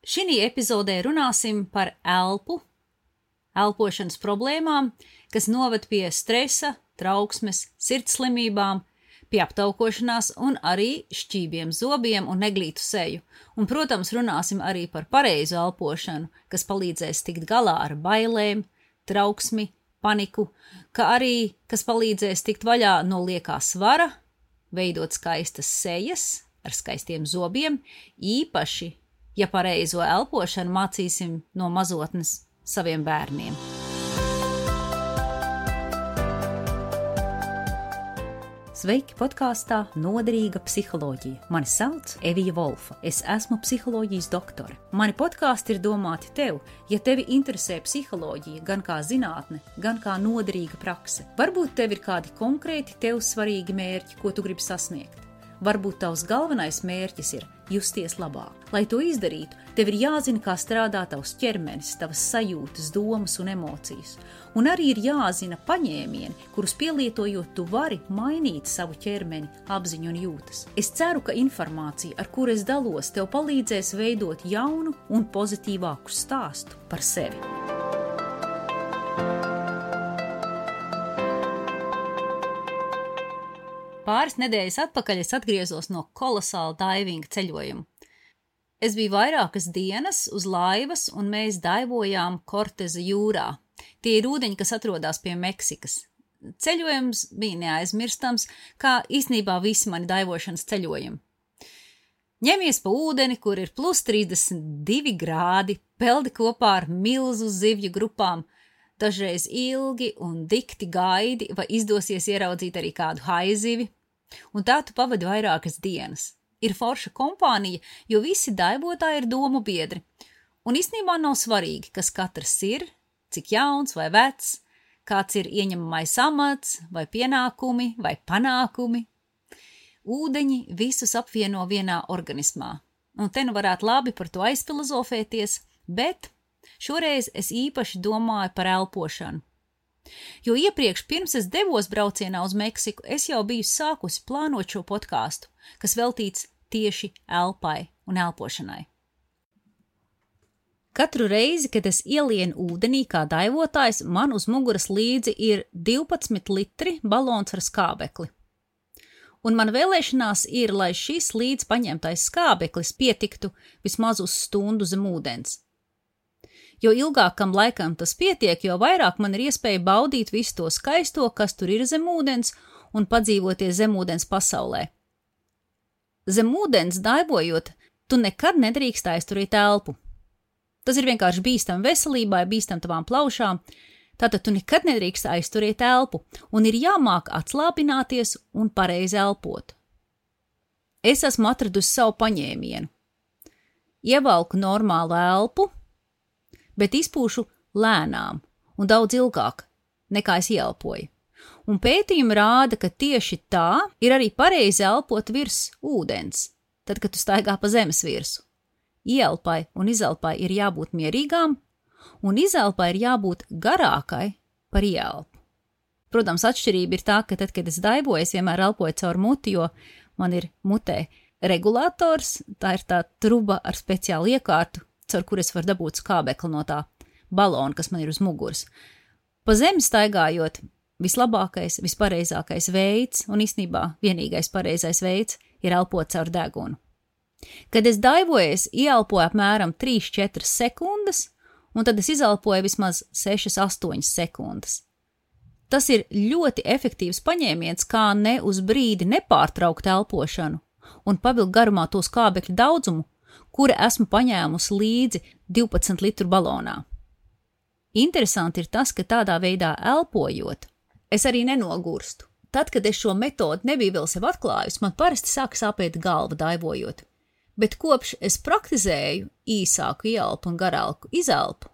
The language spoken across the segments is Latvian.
Šī epizodē runāsim par elpu, elpošanas problēmām, kas noved pie stresa, trauksmes, sirdsslimībām, pie aptaukošanās un arī šķībiem zobiem un neglītu seju. Un, protams, runāsim arī par pareizu elpošanu, kas palīdzēs tikt galā ar bailēm, trauksmi, paniku, kā arī kas palīdzēs tikt vaļā no liekā svara, veidot skaistas sejas ar skaistiem zobiem, īpaši, ja pareizo elpošanu mācīsim no mazotnes saviem bērniem. Sveiki podkāstā Noderīga psiholoģija. Mani sauc Evija Volfa. Es esmu psiholoģijas doktore. Mani podkāsti ir domāti tev, ja tevi interesē psiholoģija gan kā zinātne, gan kā noderīga prakse. Varbūt tev ir kādi konkrēti tev svarīgi mērķi, ko tu gribi sasniegt. Varbūt tavs galvenais mērķis ir justies labāk. Lai to izdarītu, tev ir jāzina, kā strādā tavs ķermenis, tavas sajūtas, domas un emocijas. Un arī ir jāzina paņēmieni, kurus pielietojot, tu vari mainīt savu ķermeni, apziņu un jūtas. Es ceru, ka informācija, ar kuru es dalos, tev palīdzēs veidot jaunu un pozitīvāku stāstu par sevi. Pāris nedēļas atpakaļ es atgriezos no kolosāla daivinga ceļojuma. Es biju vairākas dienas uz laivas, un mēs daivojām Korteza jūrā. Tie ir ūdeņi, kas atrodas pie Meksikas. Ceļojums bija neaizmirstams, kā īsnībā visi mani daivošanas ceļojumi. Ņemies pa ūdeni, kur ir plus 32 grādi, peldi kopā ar milzu zivju grupām, dažreiz ilgi un dikti gaidi, vai izdosies ieraudzīt arī kādu haizivi, Un tā tu pavadi vairākas dienas. Ir forša kompānija, jo visi daivotāji ir domu biedri. Un īstenībā nav svarīgi, kas katrs ir, cik jauns vai vecs, kāds ir ieņemamais amats, vai pienākumi, vai panākumi. Ūdeņi visus apvieno vienā organismā. Un te nu varētu labi par to aizfilozofēties, bet šoreiz es īpaši domāju par elpošanu. Jo iepriekš, pirms es devos braucienā uz Meksiku, es jau biju sākusi plānot šo podkāstu, kas veltīts tieši elpai un elpošanai. Katru reizi, kad es ielienu ūdenī kā daivotājs, man uz muguras līdzi ir 12 litri balons ar skābekli. Un man vēlēšanās ir, lai šis līdz paņemtais skābeklis pietiktu vismaz uz stundu zem ūdens, Jo ilgākam laikam tas pietiek, jo vairāk man ir iespēja baudīt visu to skaisto, kas tur ir zem ūdens, un padzīvoties zemūdens pasaulē. Zem ūdens daivojot, tu nekad nedrīkst aizturēt elpu. Tas ir vienkārši bīstam veselībai, bīstam tavām plaušām, tātad tu nekad nedrīkst aizturēt elpu, un ir jāmāk atslābināties un pareizi elpot. Es esmu atradusi savu paņēmienu. Ievalku normālu elpu, bet izpūšu lēnām un daudz ilgāk nekā es ielpoju. Un pētījumi rāda, ka tieši tā ir arī pareizi elpot virs ūdens, tad, kad tu staigā pa zemes virsmu. Ielpai un izelpai ir jābūt mierīgām, un izelpai ir jābūt garākai par ielpu. Protams, atšķirība ir tā, ka tad, kad es daivoju, es vienmēr elpoju caur muti, jo man ir mutē regulators, tā ir tā truba ar speciālu iekārtu, caur kur es varu dabūt skābekli no tā balona, kas man ir uz muguras. Pa zemi staigājot, vislabākais, vispareizākais veids, un īstenībā vienīgais pareizais veids, ir elpot caur degunu. Kad es daivoju, es ieelpoju apmēram 3-4 sekundes, un tad es izelpoju vismaz 6-8 sekundes. Tas ir ļoti efektīvs paņēmiens, kā ne uz brīdi nepārtraukt elpošanu un pavilkt garumā to skābekļu daudzumu, kura esmu paņēmusi līdzi 12 litru balonā. Interesanti ir tas, ka tādā veidā elpojot, es arī nenogurstu. Tad, kad es šo metodi nebiju vēl sev atklājusi, man parasti sāk sāpēt galva daivojot, bet kopš es praktizēju īsāku ielpu un garāku izelpu,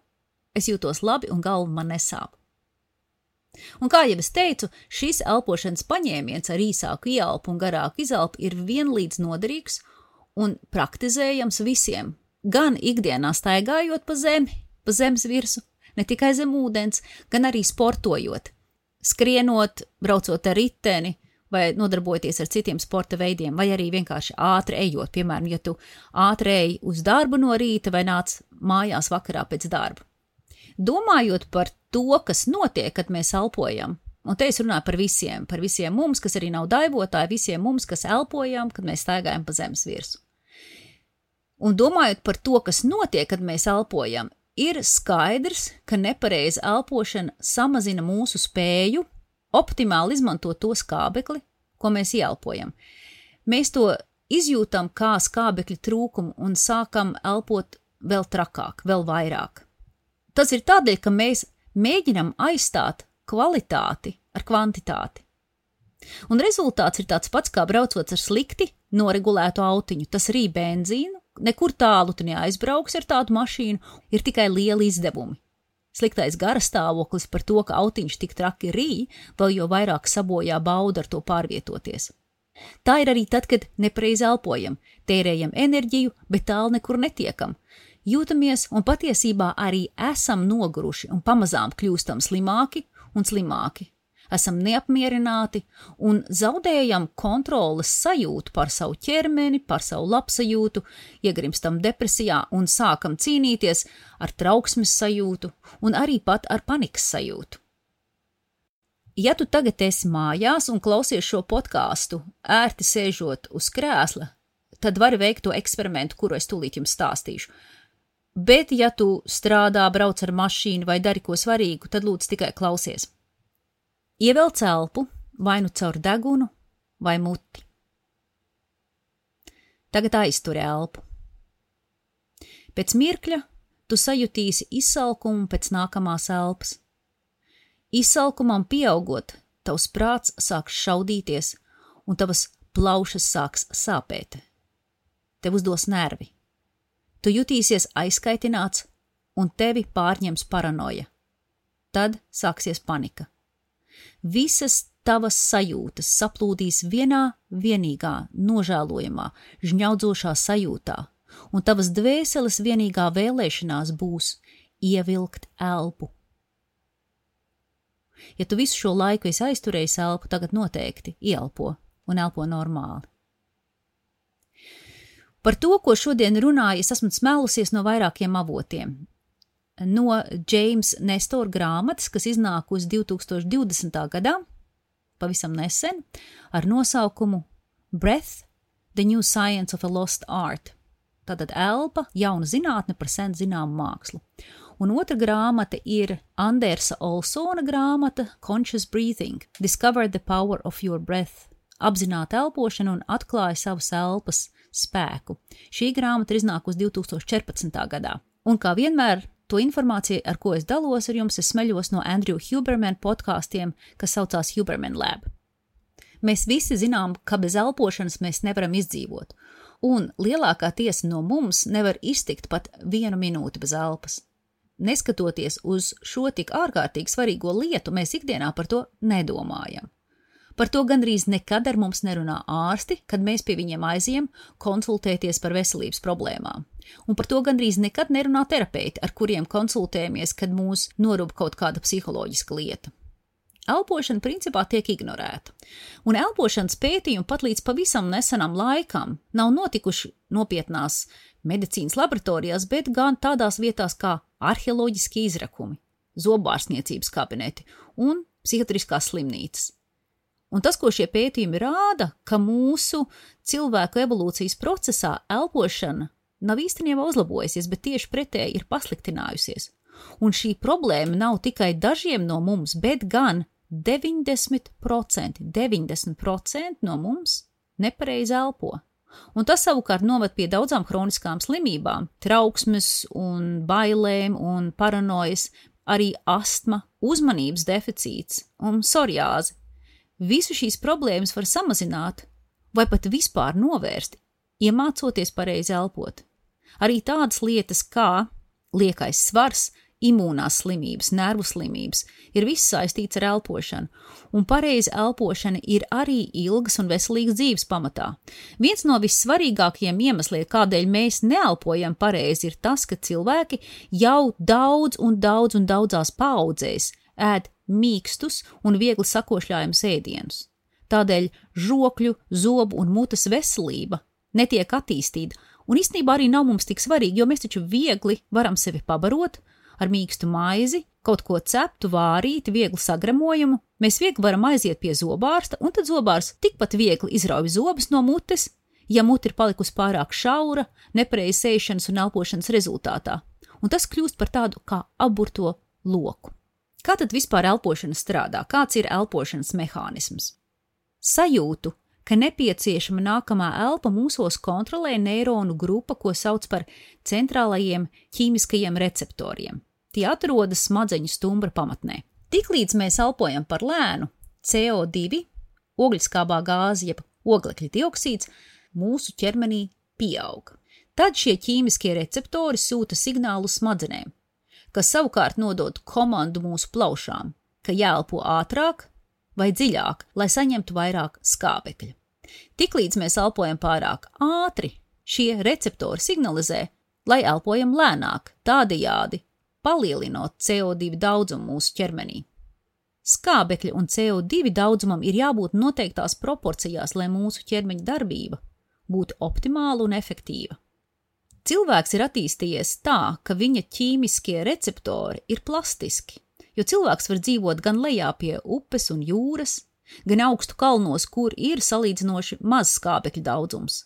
es jūtos labi un galva man nesāp. Un kā jau es teicu, šis elpošanas paņēmiens ar īsāku ielpu un garāku izelpu ir vienlīdz noderīgs un praktizējams visiem, gan ikdienā staigājot pa zemi, pa zemes virsmu, ne tikai zem ūdens, gan arī sportojot, skrienot, braucot ar riteni vai nodarbojoties ar citiem sporta veidiem, vai arī vienkārši ātri ejot. Piemēram, ja tu ātri ej uz darbu no rīta vai nāc mājās vakarā pēc darba. Domājot par to, kas notiek, kad mēs elpojam, un te es runāju par visiem, par visiem mums, kas arī nav daivotāji, visiem mums, kas elpojam, kad mēs staigājam pa zemes virsmu. Un domājot par to, kas notiek, kad mēs elpojam, ir skaidrs, ka nepareiza elpošana samazina mūsu spēju optimāli izmantot to skābekli, ko mēs ieelpojam. Mēs to izjūtam kā skābekļa trūkumu un sākam elpot vēl trakāk, vēl vairāk. Tas ir tādēļ, ka mēs mēģinam aizstāt kvalitāti ar kvantitāti. Un rezultāts ir tāds pats, kā braucot ar slikti noregulētu autiņu. Tas arī benzīnu, nekur tālu tu neaizbrauks ar tādu mašīnu, ir tikai lieli izdevumi. Sliktais garastāvoklis par to, ka autiņš tik traki rī, vēl jo vairāk sabojā baudu ar to pārvietoties. Tā ir arī tad, kad nepareizi elpojam, tērējam enerģiju, bet tālu nekur netiekam. Jūtamies un patiesībā arī esam noguruši un pamazām kļūstam slimāki un slimāki esam neapmierināti un zaudējam kontroles sajūtu par savu ķermeni, par savu labsajūtu, iegrimstam depresijā un sākam cīnīties ar trauksmes sajūtu un arī pat ar panikas sajūtu. Ja tu tagad esi mājās un klausies šo podkāstu, ērti sēžot uz krēsla, tad vari veikt to eksperimentu, kuru es tūlīt jums stāstīšu. Bet, ja tu strādā, brauc ar mašīnu vai dari ko svarīgu, tad lūdzu tikai klausies. Ievelc elpu vai nu caur degunu vai muti. Tagad aiztur elpu. Pēc mirkļa tu sajutīsi izsalkumu pēc nākamās elpas. Izsalkumam pieaugot, tavs prāts sāks šaudīties, un tavas plaušas sāks sāpēt. Tev uzdos nervi. Tu jutīsies aizkaitināts, un tevi pārņems paranoja. Tad sāksies panika visas tavas sajūtas saplūdīs vienā vienīgā, nožēlojamā, žņaudzošā sajūtā, un tavas dvēseles vienīgā vēlēšanās būs ievilkt elpu. Ja tu visu šo laiku esi aizturējis elpu, tagad noteikti ielpo un elpo normāli. Par to, ko šodien runāju, es esmu smēlusies no vairākiem avotiem no James Nestora grāmatas, kas iznākusi 2020. gadā, pavisam nesen, ar nosaukumu Breath – The New Science of a Lost Art. Tātad elpa, jauna zinātne par sen zināmu mākslu. Un otra grāmata ir Andersa Olsona grāmata Conscious Breathing – Discover the Power of Your Breath – apzināta elpošana un atklāja savas elpas spēku. Šī grāmata ir iznākusi 2014. gadā. Un kā vienmēr To informāciju, ar ko es dalos ar jums, es smeļos no Andrew Huberman podkāstiem, kas saucās Huberman Lab. Mēs visi zinām, ka bez elpošanas mēs nevaram izdzīvot, un lielākā tiesa no mums nevar iztikt pat vienu minūti bez elpas. Neskatoties uz šo tik ārkārtīgi svarīgo lietu, mēs ikdienā par to nedomājam. Par to gandrīz nekad ar mums nerunā ārsti, kad mēs pie viņiem aizjām konsultēties par veselības problēmām. Un par to gandrīz nekad nerunā terapeiti, ar kuriem konsultējamies, kad mūs norūp kaut kāda psiholoģiska lieta. Elpošana principā tiek ignorēta, un elpošanas pētījumi pat līdz pavisam nesenam laikam nav notikuši nopietnās medicīnas laboratorijās, bet gan tādās vietās kā arheoloģiski izrakumi, zobārstniecības kabineti un psihiatriskās slimnīcas. Un tas, ko šie pētījumi rāda, ka mūsu cilvēku evolūcijas procesā elpošana nav īstenībā uzlabojusies, bet tieši pretēji ir pasliktinājusies. Un šī problēma nav tikai dažiem no mums, bet gan 90%, 90% no mums nepareizi elpo. Un tas savukārt noved pie daudzām kroniskām slimībām, trauksmes un bailēm un paranojas, arī astma, uzmanības deficīts un psoriāzi, Visu šīs problēmas var samazināt vai pat vispār novērst, iemācoties pareizi elpot. Arī tādas lietas kā liekais svars, imūnās slimības, nervu slimības ir viss saistīts ar elpošanu, un pareiza elpošana ir arī ilgas un veselīgas dzīves pamatā. Viens no vissvarīgākajiem iemesliem, kādēļ mēs neelpojam pareizi, ir tas, ka cilvēki jau daudz un daudz un daudzās paudzēs ēd mīkstus un viegli sakošļājumus ēdienus. Tādēļ žokļu, zobu un mutes veselība netiek attīstīta, un īstenībā arī nav mums tik svarīgi, jo mēs taču viegli varam sevi pabarot ar mīkstu maizi, kaut ko ceptu, vārīti, vieglu sagremojumu. Mēs viegli varam aiziet pie zobārsta, un tad zobārs tikpat viegli izrauj zobus no mutes, ja mute ir palikusi pārāk šaura, nepareizas ēšanas un elpošanas rezultātā, un tas kļūst par tādu kā aburto loku. Kā tad vispār elpošana strādā? Kāds ir elpošanas mehānisms? Sajūtu, ka nepieciešama nākamā elpa mūsos kontrolē neironu grupa, ko sauc par centrālajiem ķīmiskajiem receptoriem. Tie atrodas smadzeņu stumbra pamatnē. Tiklīdz mēs elpojam par lēnu, CO2, ogļskābā gāze, jeb oglekļa dioksīds, mūsu ķermenī pieaug. Tad šie ķīmiskie receptori sūta signālu smadzenēm, kas savukārt nodod komandu mūsu plaušām, ka jāelpo ātrāk vai dziļāk, lai saņemtu vairāk skābekļa. Tiklīdz mēs elpojam pārāk ātri, šie receptori signalizē, lai elpojam lēnāk, tādajādi palielinot CO2 daudzumu mūsu ķermenī. Skābekļa un CO2 daudzumam ir jābūt noteiktās proporcijās, lai mūsu ķermeņa darbība būtu optimāla un efektīva. Cilvēks ir attīstījies tā, ka viņa ķīmiskie receptori ir plastiski, jo cilvēks var dzīvot gan lejā pie upes un jūras, gan augstu kalnos, kur ir salīdzinoši maz skābekļa daudzums.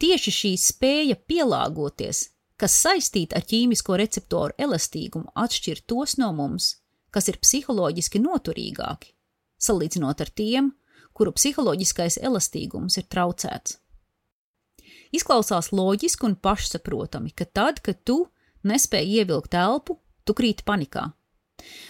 Tieši šī spēja pielāgoties, kas saistīta ar ķīmisko receptoru elastīgumu, atšķir tos no mums, kas ir psiholoģiski noturīgāki, salīdzinot ar tiem, kuru psiholoģiskais elastīgums ir traucēts. Izklausās loģiski un pašsaprotami, ka tad, kad tu nespēji ievilkt elpu, tu krīti panikā.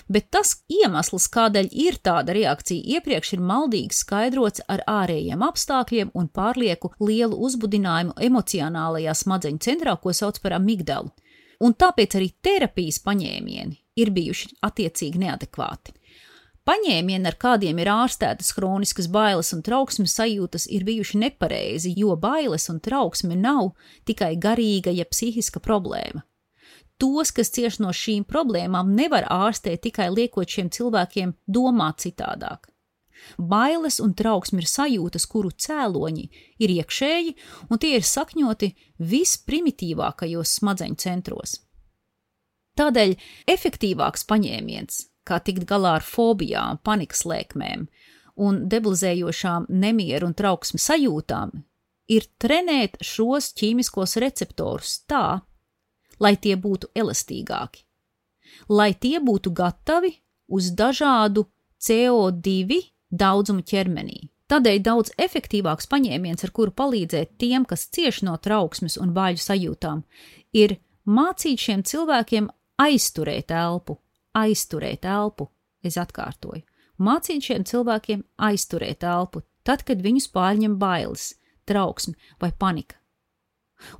Bet tas iemesls, kādēļ ir tāda reakcija, iepriekš ir maldīgi skaidrots ar ārējiem apstākļiem un pārlieku lielu uzbudinājumu emocionālajā smadzeņu centrā, ko sauc par amigdalu. Un tāpēc arī terapijas paņēmieni ir bijuši attiecīgi neadekvāti. Paņēmieni, ar kādiem ir ārstētas hroniskas bailes un trauksmes sajūtas, ir bijuši nepareizi, jo bailes un trauksme nav tikai garīga ja psihiska problēma. Tos, kas cieš no šīm problēmām, nevar ārstēt tikai liekot šiem cilvēkiem domāt citādāk. Bailes un trauksme ir sajūtas, kuru cēloņi ir iekšēji, un tie ir sakņoti visprimitīvākajos smadzeņu centros. Tādēļ efektīvāks paņēmiens kā tikt galā ar fobijām, panikas lēkmēm un debilizējošām nemieru un trauksmes sajūtām, ir trenēt šos ķīmiskos receptorus tā, lai tie būtu elastīgāki, lai tie būtu gatavi uz dažādu CO2 daudzumu ķermenī. Tādēļ daudz efektīvāks paņēmiens, ar kuru palīdzēt tiem, kas cieš no trauksmes un bāļu sajūtām, ir mācīt šiem cilvēkiem aizturēt elpu, aizturēt elpu, es atkārtoju. Mācīt šiem cilvēkiem aizturēt elpu, tad, kad viņus pārņem bailes, trauksme vai panika.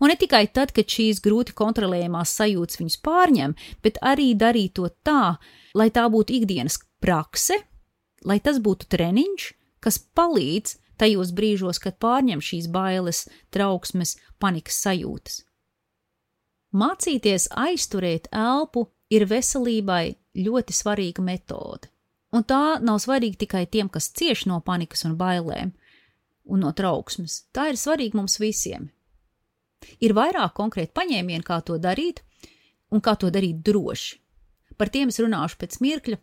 Un ne tikai tad, kad šīs grūti kontrolējamās sajūtas viņus pārņem, bet arī darīt to tā, lai tā būtu ikdienas prakse, lai tas būtu treniņš, kas palīdz tajos brīžos, kad pārņem šīs bailes, trauksmes, panikas sajūtas. Mācīties aizturēt elpu ir veselībai ļoti svarīga metode. Un tā nav svarīga tikai tiem, kas cieš no panikas un bailēm un no trauksmes. Tā ir svarīga mums visiem. Ir vairāk konkrēti paņēmieni, kā to darīt un kā to darīt droši. Par tiem es runāšu pēc mirkļa.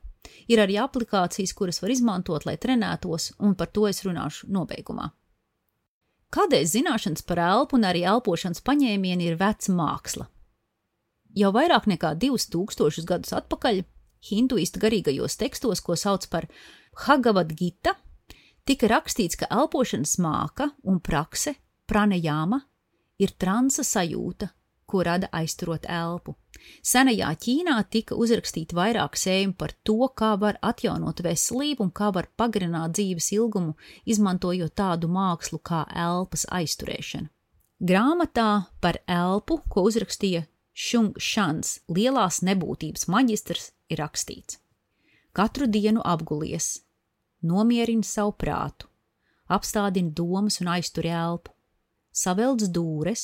Ir arī aplikācijas, kuras var izmantot, lai trenētos, un par to es runāšu nobeigumā. Kādēļ zināšanas par elpu un arī elpošanas paņēmieni ir veca māksla? Jau vairāk nekā 2000 gadus atpakaļ hinduistu garīgajos tekstos, ko sauc par Hagavad Gita, tika rakstīts, ka elpošanas māka un prakse, pranejāma, ir transa sajūta, ko rada aizturot elpu. Senajā Ķīnā tika uzrakstīti vairāk sējumi par to, kā var atjaunot veselību un kā var pagarināt dzīves ilgumu, izmantojot tādu mākslu kā elpas aizturēšana. Grāmatā par elpu, ko uzrakstīja Šung Šans, lielās nebūtības maģistrs, ir rakstīts: Katru dienu apgulies, nomierini savu prātu, apstādini domas un aizturi elpu, savelc dūres,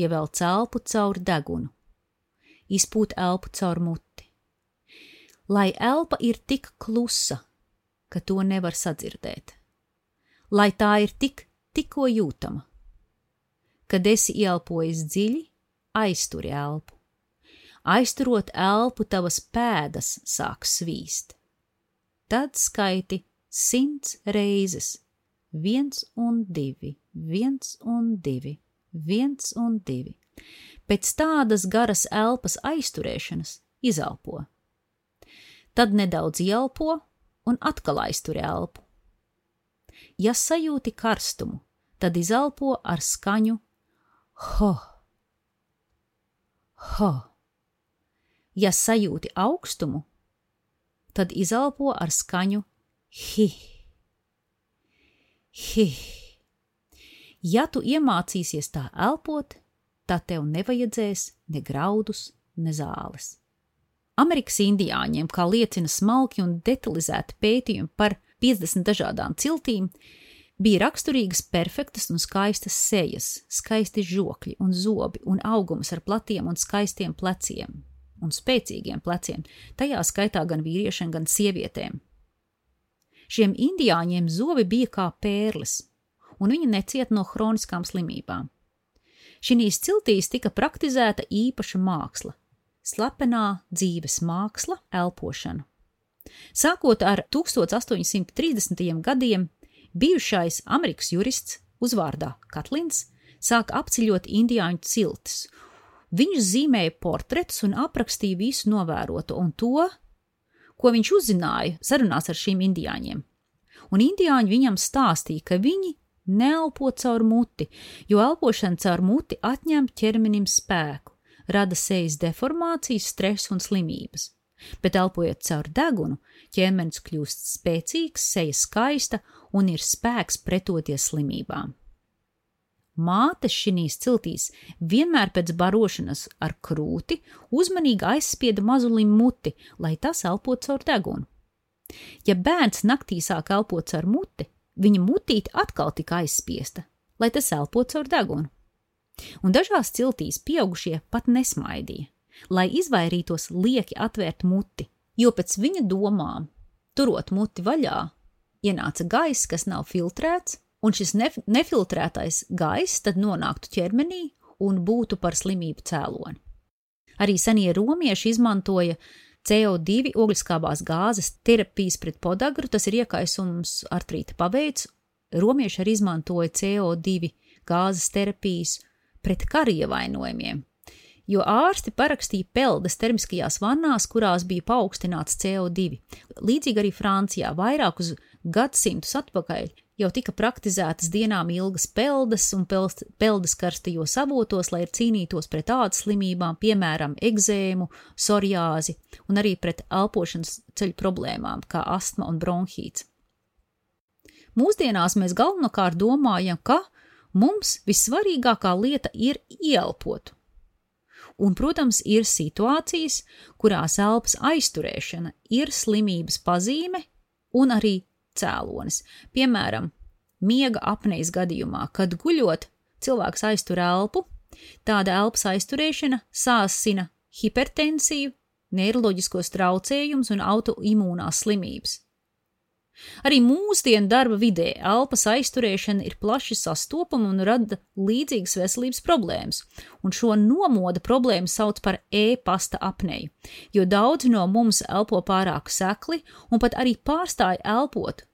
ievelc elpu caur degunu, izpūt elpu caur muti. Lai elpa ir tik klusa, ka to nevar sadzirdēt, lai tā ir tik, tikko jūtama. Kad esi ielpojis dziļi, aizturi elpu. Aizturot elpu, tavas pēdas sāk svīst. Tad skaiti simts reizes, viens un divi, viens un divi, viens un divi. Pēc tādas garas elpas aizturēšanas izelpo. Tad nedaudz ielpo un atkal aiztur elpu. Ja sajūti karstumu, tad izelpo ar skaņu ho, ho. Ja sajūti augstumu, tad izelpo ar skaņu hi, hi. Ja tu iemācīsies tā elpot, tad tev nevajadzēs ne graudus, ne zāles. Amerikas indiāņiem, kā liecina smalki un detalizēti pētījumi par 50 dažādām ciltīm, bija raksturīgas perfektas un skaistas sejas, skaisti žokļi un zobi un augums ar platiem un skaistiem pleciem un spēcīgiem pleciem, tajā skaitā gan vīriešiem, gan sievietēm. Šiem indiāņiem zobi bija kā pērles, un viņi neciet no hroniskām slimībām. Šīs ciltīs tika praktizēta īpaša māksla, slepenā dzīves māksla, elpošana. Sākot ar 1830. gadiem, bijušais Amerikas jurists uzvārdā Katlins sāk apceļot indiāņu ciltis. Viņš zīmēja portretus un aprakstīja visu novēroto un to, ko viņš uzzināja sarunās ar šīm indiāņiem. Un indiāņi viņam stāstīja, ka viņi neelpo caur muti, jo elpošana caur muti atņem ķermenim spēku, rada sejas deformācijas, stresu un slimības. Bet elpojot caur degunu, ķermenis kļūst spēcīgs, seja skaista un ir spēks pretoties slimībām. Mātes šīs ciltīs vienmēr pēc barošanas ar krūti uzmanīgi aizspieda mazulim muti, lai tas elpotu caur degunu. Ja bērns naktī sāk elpot caur muti, viņa mutīte atkal tika aizspiesta, lai tas elpotu caur degunu. Un dažās ciltīs pieaugušie pat nesmaidīja, lai izvairītos lieki atvērt muti, jo pēc viņa domām, turot muti vaļā, ienāca gaiss, kas nav filtrēts, un šis nef nefiltrētais gaiss tad nonāktu ķermenī un būtu par slimību cēloni. Arī senie romieši izmantoja CO2 ogļskābās gāzes terapijas pret podagru, tas ir iekaisums artrīta paveids. Romieši arī izmantoja CO2 gāzes terapijas pret kara ievainojumiem, jo ārsti parakstīja peldes termiskajās vannās, kurās bija paaugstināts CO2. Līdzīgi arī Francijā vairākus gadsimtus atpakaļ jau tika praktizētas dienām ilgas peldes un peldes karstajos avotos, lai cīnītos pret ādas slimībām, piemēram, egzēmu, psoriāzi un arī pret elpošanas ceļu problēmām, kā astma un bronhīts. Mūsdienās mēs galvenokārt domājam, ka mums vissvarīgākā lieta ir ielpot. Un, protams, ir situācijas, kurās elpas aizturēšana ir slimības pazīme un arī cēlonis. Piemēram, miega apnejas gadījumā, kad guļot, cilvēks aiztur elpu, tāda elpas aizturēšana sāsina hipertensiju, neiroloģiskos traucējumus un autoimūnās slimības. Arī mūsdienu darba vidē elpas aizturēšana ir plaši sastopama un rada līdzīgas veselības problēmas, un šo nomoda problēmu sauc par e-pasta apneju, jo daudzi no mums elpo pārāk sekli un pat arī pārstāja elpot,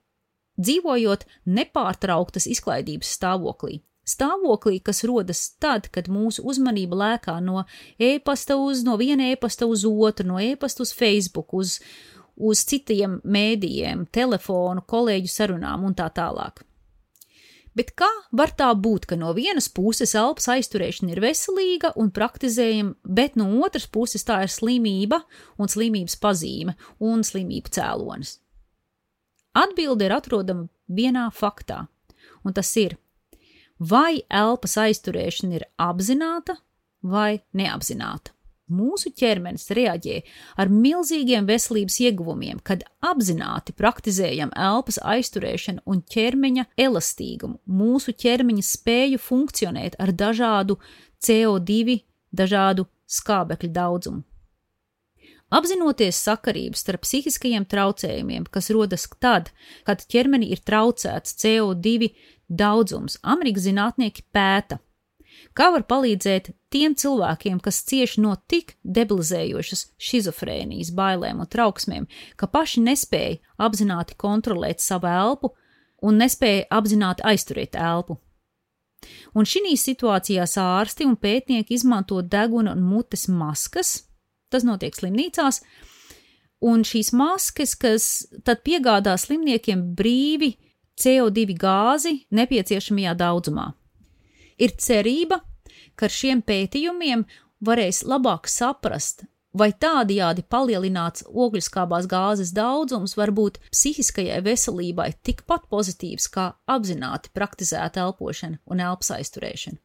dzīvojot nepārtrauktas izklaidības stāvoklī. Stāvoklī, kas rodas tad, kad mūsu uzmanība lēkā no e-pasta uz, no viena e-pasta uz otru, no e-pasta uz Facebook, uz, uz citiem mēdījiem, telefonu, kolēģu sarunām un tā tālāk. Bet kā var tā būt, ka no vienas puses elpas aizturēšana ir veselīga un praktizējama, bet no otras puses tā ir slimība un slimības pazīme un slimību cēlonis? Atbilde ir atrodama vienā faktā, un tas ir, vai elpas aizturēšana ir apzināta vai neapzināta mūsu ķermenis reaģē ar milzīgiem veselības ieguvumiem, kad apzināti praktizējam elpas aizturēšanu un ķermeņa elastīgumu, mūsu ķermeņa spēju funkcionēt ar dažādu CO2, dažādu skābekļu daudzumu. Apzinoties sakarības starp psihiskajiem traucējumiem, kas rodas tad, kad ķermenī ir traucēts CO2 daudzums, Amerikas zinātnieki pēta, kā var palīdzēt tiem cilvēkiem, kas cieši no tik debilizējošas šizofrēnijas, bailēm un trauksmēm, ka paši nespēja apzināti kontrolēt savu elpu un nespēja apzināti aizturēt elpu. Un šī situācijā ārsti un pētnieki izmanto deguna un mutes maskas, Tas notiek slimnīcās. Un šīs maskas, kas tad piegādā slimniekiem brīvi CO2 gāzi nepieciešamajā daudzumā. Ir cerība, ka ar šiem pētījumiem varēs labāk saprast, vai tādajādi palielināts ogļskābās gāzes daudzums var būt psihiskajai veselībai tikpat pozitīvs kā apzināti praktizēta elpošana un elpas aizturēšana.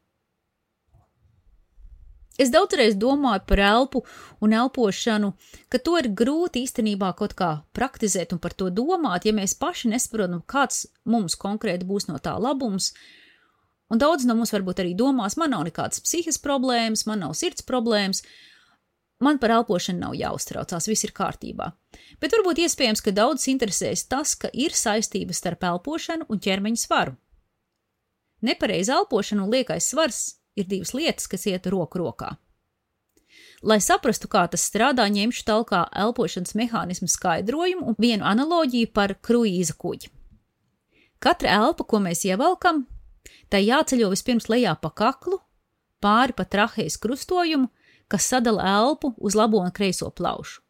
Es daudzreiz domāju par elpu un elpošanu, ka to ir grūti īstenībā kaut kā praktizēt un par to domāt, ja mēs paši nesaprotam, kāds mums konkrēti būs no tā labums. Un daudz no mums varbūt arī domās, man nav nekādas psihiskas problēmas, man nav sirds problēmas, man par elpošanu nav jāuztraucās, viss ir kārtībā. Bet varbūt iespējams, ka daudz interesēs tas, ka ir saistības starp elpošanu un ķermeņa svaru. Nepareiza elpošana un liekais svars ir divas lietas, kas iet roku rokā. Lai saprastu, kā tas strādā, ņemšu talkā elpošanas mehānismu skaidrojumu un vienu analoģiju par kruīza kuģi. Katra elpa, ko mēs ievelkam, tai jāceļo vispirms lejā pa kaklu, pāri pa trahejas krustojumu, kas sadala elpu uz labo un kreiso plaušu.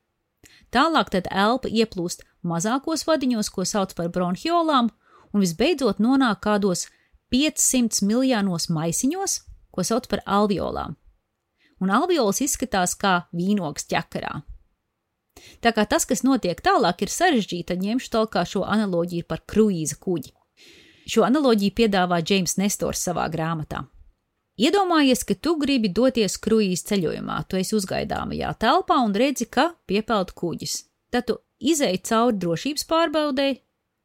Tālāk tad elpa ieplūst mazākos vadiņos, ko sauc par bronhiolām, un visbeidzot nonāk kādos 500 miljonos maisiņos, ko sauc par alveolām. Un alveolas izskatās kā vīnogas ķekarā. Tā kā tas, kas notiek tālāk, ir sarežģīti, tad ņemšu tālāk šo analoģiju par kruīza kuģi. Šo analoģiju piedāvā Džeims Nestors savā grāmatā. Iedomājies, ka tu gribi doties kruīza ceļojumā, tu esi uzgaidāmajā telpā un redzi, ka piepeld kuģis. Tad tu izēji cauri drošības pārbaudēji,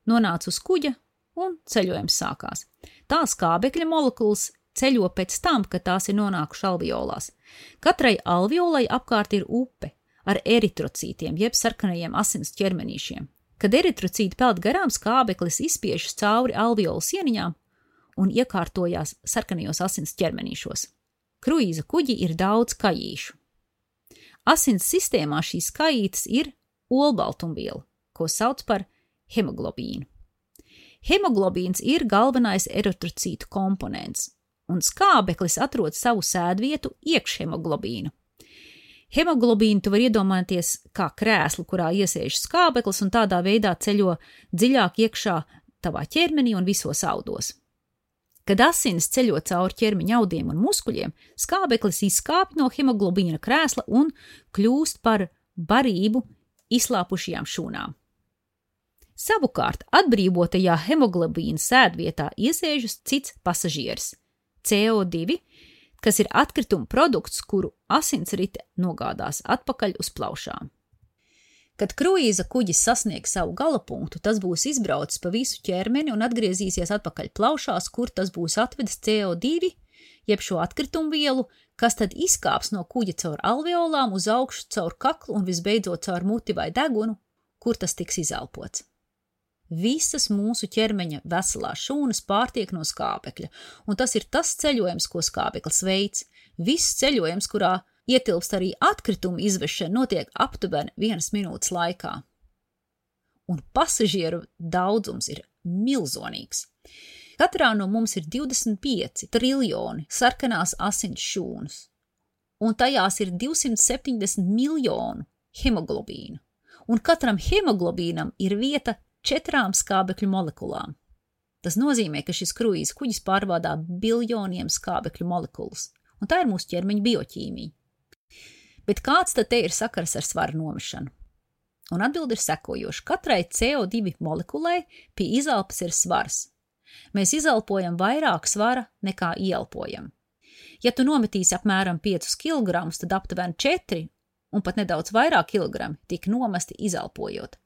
nonāc uz kuģa un ceļojums sākās. Tā skābekļa molekulas ceļo pēc tam, kad tās ir nonākušas alveolās. Katrai alveolai apkārt ir upe ar eritrocītiem, jeb sarkanajiem asins ķermenīšiem. Kad eritrocīti peld garām, skābeklis izspiežas cauri alveolu sieniņām un iekārtojās sarkanajos asins ķermenīšos. Kruīza kuģi ir daudz kajīšu. Asins sistēmā šīs kajītes ir olbaltumviela, ko sauc par hemoglobīnu. Hemoglobīns ir galvenais eritrocītu komponents, un skābeklis atrod savu sēdvietu iekš hemoglobīnu. Tu vari iedomāties kā krēslu, kurā iesēž skābeklis un tādā veidā ceļo dziļāk iekšā tavā ķermenī un visos audos. Kad asinis ceļo cauri ķermeņa audiem un muskuļiem, skābeklis izkāpj no hemoglobīna krēsla un kļūst par barību izslāpušajām šūnām. Savukārt, atbrīvotajā hemoglobīna sēdvietā iesēžas cits pasažieris CO2, kas ir atkrituma produkts, kuru asinsrite nogādās atpakaļ uz plaušām. Kad kruīza kuģis sasniegs savu galapunktu, tas būs izbraucis pa visu ķermeni un atgriezīsies atpakaļ plaušās, kur tas būs atvedis CO2, jeb šo atkritumu vielu, kas tad izkāps no kuģa caur alveolām uz augšu, caur kaklu un visbeidzot caur muti vai degunu, kur tas tiks izelpots. Visas mūsu ķermeņa veselās šūnas pārtiek no skābekļa, un tas ir tas ceļojums, ko skābeklis veids. Viss ceļojums, kurā ietilpst arī atkritumu izvešana, notiek aptuveni vienas minūtes laikā. Un pasažieru daudzums ir milzīgs. Katrā no mums ir 25 triljoni sarkanās asins šūnas, un tajās ir 270 miljonu hemoglobīnu. Un katram hemoglobīnam ir vieta četrām skābekļu molekulām. Tas nozīmē, ka šis kruīzes kuģis pārvādā biljoniem skābekļu molekulas, un tā ir mūsu ķermeņa bioķīmija. Bet kāds tad te ir sakars ar svaru nomešanu? Un atbildi ir sekojoša. Katrai CO2 molekulai pie izelpas ir svars. Mēs izelpojam vairāk svara nekā ielpojam. Ja tu nometīsi apmēram 5 kg, tad aptuveni 4 un pat nedaudz vairāk kilogrami tika nomesti izelpojot.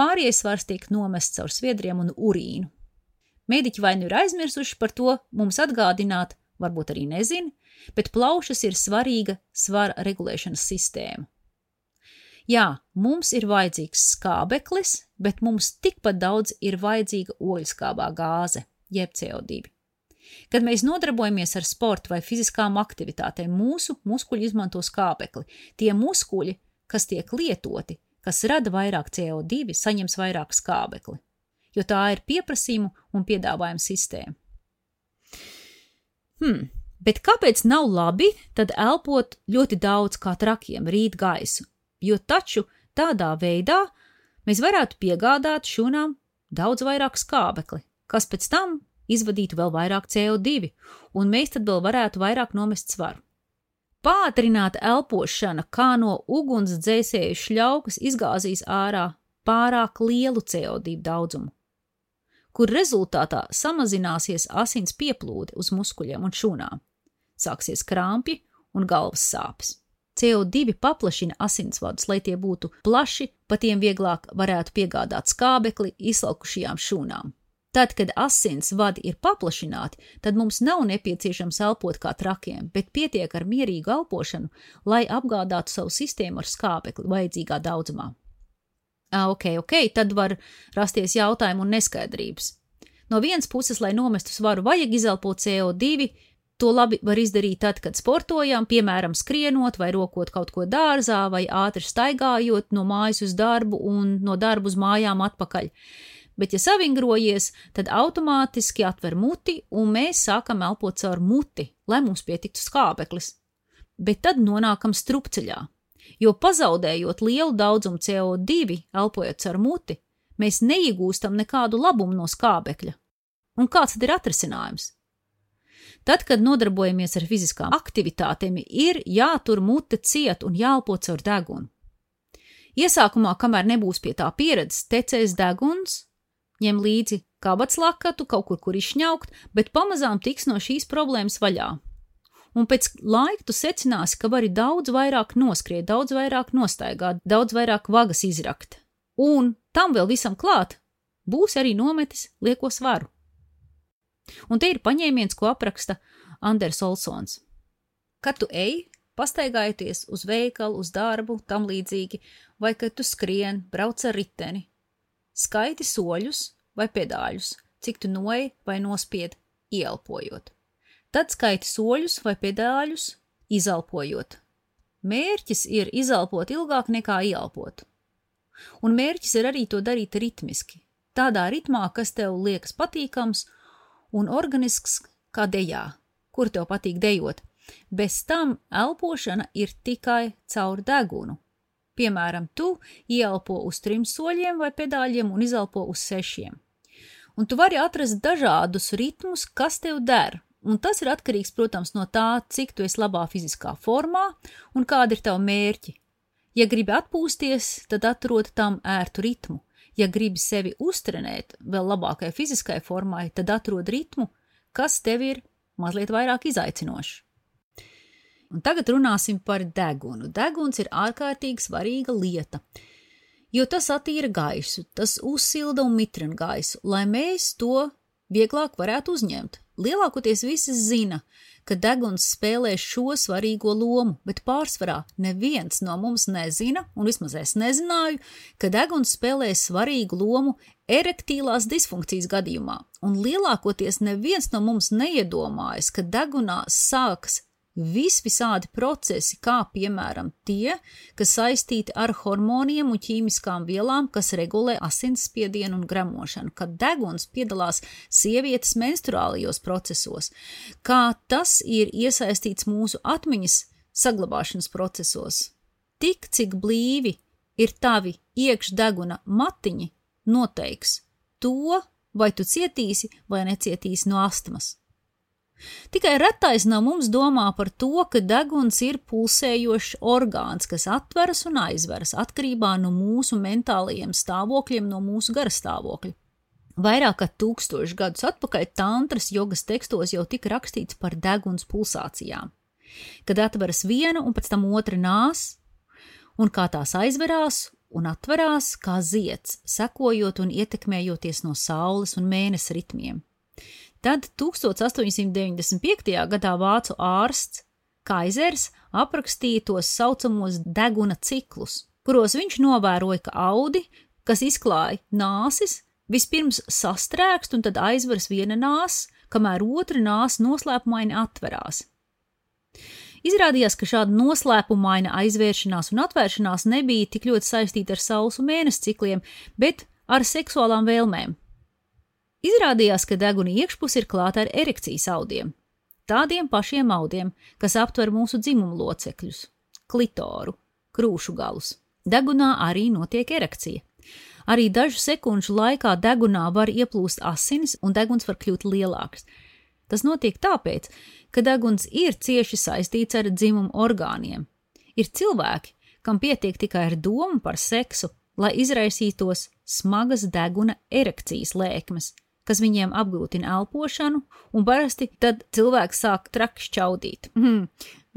Pārējais svars tiek nomests caur sviedriem un urīnu. Mēdiķi vai nu ir aizmirsuši par to mums atgādināt, varbūt arī nezina, bet plaušas ir svarīga svara regulēšanas sistēma. Jā, mums ir vajadzīgs skābeklis, bet mums tikpat daudz ir vajadzīga oļskābā gāze, jeb CO2. Kad mēs nodarbojamies ar sportu vai fiziskām aktivitātēm, mūsu muskuļi izmanto skābekli. Tie muskuļi, kas tiek lietoti, kas rada vairāk CO2, saņems vairāk skābekli, jo tā ir pieprasījuma un piedāvājuma sistēma. Hmm, bet kāpēc nav labi tad elpot ļoti daudz kā trakiem rīt gaisu? Jo taču tādā veidā mēs varētu piegādāt šūnām daudz vairāk skābekli, kas pēc tam izvadītu vēl vairāk CO2, un mēs tad vēl varētu vairāk nomest svaru. Pātrināta elpošana kā no uguns dzēsēju šļaukas izgāzīs ārā pārāk lielu CO2 daudzumu, kur rezultātā samazināsies asins pieplūde uz muskuļiem un šūnām, sāksies krāpji un galvas sāpes. CO2 paplašina asinsvadus, lai tie būtu plaši, pa tiem vieglāk varētu piegādāt skābekli izsalkušajām šūnām. Tad, kad asins vadi ir paplašināti, tad mums nav nepieciešams elpot kā trakiem, bet pietiek ar mierīgu elpošanu, lai apgādātu savu sistēmu ar skābekli vajadzīgā daudzumā. Ok, ok, tad var rasties jautājumi un neskaidrības. No vienas puses, lai nomestu svaru, vajag izelpot CO2, to labi var izdarīt tad, kad sportojam, piemēram, skrienot vai rokot kaut ko dārzā vai ātri staigājot no mājas uz darbu un no darbu uz mājām atpakaļ bet, ja savingrojies, tad automātiski atver muti, un mēs sākam elpot caur muti, lai mums pietiktu skābeklis. Bet tad nonākam strupceļā, jo pazaudējot lielu daudzumu CO2, elpojot caur muti, mēs neiegūstam nekādu labumu no skābekļa. Un kāds tad ir atrisinājums? Tad, kad nodarbojamies ar fiziskām aktivitātēm, ir jātur mute ciet un jāelpo caur degunu. Iesākumā, kamēr nebūs pie tā pieredzes, tecēs deguns, ņem līdzi kabats lakatu, kaut kur, kur izšņaukt, bet pamazām tiks no šīs problēmas vaļā. Un pēc laika tu secināsi, ka vari daudz vairāk noskriet, daudz vairāk nostaigāt, daudz vairāk vagas izrakt. Un tam vēl visam klāt būs arī nometis lieko svaru. Un te ir paņēmiens, ko apraksta Anders Olsons. Kad tu ej, pastaigājoties uz veikalu, uz darbu, tam līdzīgi, vai kad tu skrien, brauc ar riteni, Skaiti soļus vai pedāļus, cik tu noej vai nospied, ielpojot. Tad skaiti soļus vai pedāļus, izelpojot. Mērķis ir izelpot ilgāk nekā ielpot. Un mērķis ir arī to darīt ritmiski, tādā ritmā, kas tev liekas patīkams un organisks kā dejā, kur tev patīk dejot. Bez tam elpošana ir tikai caur degunu, Piemēram, tu ieelpo uz trim soļiem vai pedāļiem un izelpo uz sešiem. Un tu vari atrast dažādus ritmus, kas tev der, un tas ir atkarīgs, protams, no tā, cik tu esi labā fiziskā formā un kādi ir tavi mērķi. Ja gribi atpūsties, tad atrod tam ērtu ritmu. Ja gribi sevi uztrenēt vēl labākai fiziskai formai, tad atrod ritmu, kas tev ir mazliet vairāk izaicinošs. Un tagad runāsim par degunu. Deguns ir ārkārtīgi svarīga lieta, jo tas attīra gaisu, tas uzsilda un mitrina gaisu, lai mēs to vieglāk varētu uzņemt. Lielākoties visi zina, ka deguns spēlē šo svarīgo lomu, bet pārsvarā neviens no mums nezina, un vismaz es nezināju, ka deguns spēlē svarīgu lomu erektīlās disfunkcijas gadījumā, un lielākoties neviens no mums neiedomājas, ka degunā sākas visvisādi procesi, kā piemēram tie, kas saistīti ar hormoniem un ķīmiskām vielām, kas regulē asinsspiedienu un gremošanu, kad deguns piedalās sievietes menstruālajos procesos, kā tas ir iesaistīts mūsu atmiņas saglabāšanas procesos. Tik cik blīvi ir tavi iekšdeguna matiņi, noteiks to, vai tu cietīsi vai necietīsi no astmas. Tikai retais no mums domā par to, ka deguns ir pulsējošs orgāns, kas atveras un aizveras atkarībā no mūsu mentālajiem stāvokļiem, no mūsu gara stāvokļa. Vairāk kā tūkstoši gadus atpakaļ tantras jogas tekstos jau tika rakstīts par deguns pulsācijām, kad atveras viena un pēc tam otra nās, un kā tās aizverās un atverās kā zieds, sekojot un ietekmējoties no saules un mēnesi ritmiem. Tad 1895. gadā vācu ārsts Kaisers aprakstīja tos saucamos deguna ciklus, kuros viņš novēroja, ka audi, kas izklāja nāsis, vispirms sastrēgst un tad aizveras viena nāsa, kamēr otra nāsa noslēpumaini atverās. Izrādījās, ka šāda noslēpumaina aizvēršanās un atvēršanās nebija tik ļoti saistīta ar saules un mēnesi cikliem, bet ar seksuālām vēlmēm. Izrādījās, ka deguna iekšpuse ir klāta ar erekcijas audiem, tādiem pašiem audiem, kas aptver mūsu dzimumu locekļus, klitoru, krūšu galus. Degunā arī notiek erekcija. Arī dažu sekundžu laikā degunā var ieplūst asinis un deguns var kļūt lielāks. Tas notiek tāpēc, ka deguns ir cieši saistīts ar dzimumu orgāniem. Ir cilvēki, kam pietiek tikai ar domu par seksu, lai izraisītos smagas deguna erekcijas lēkmes, kas viņiem apgrūtina elpošanu, un parasti tad cilvēks sāk traki šķaudīt. Mm.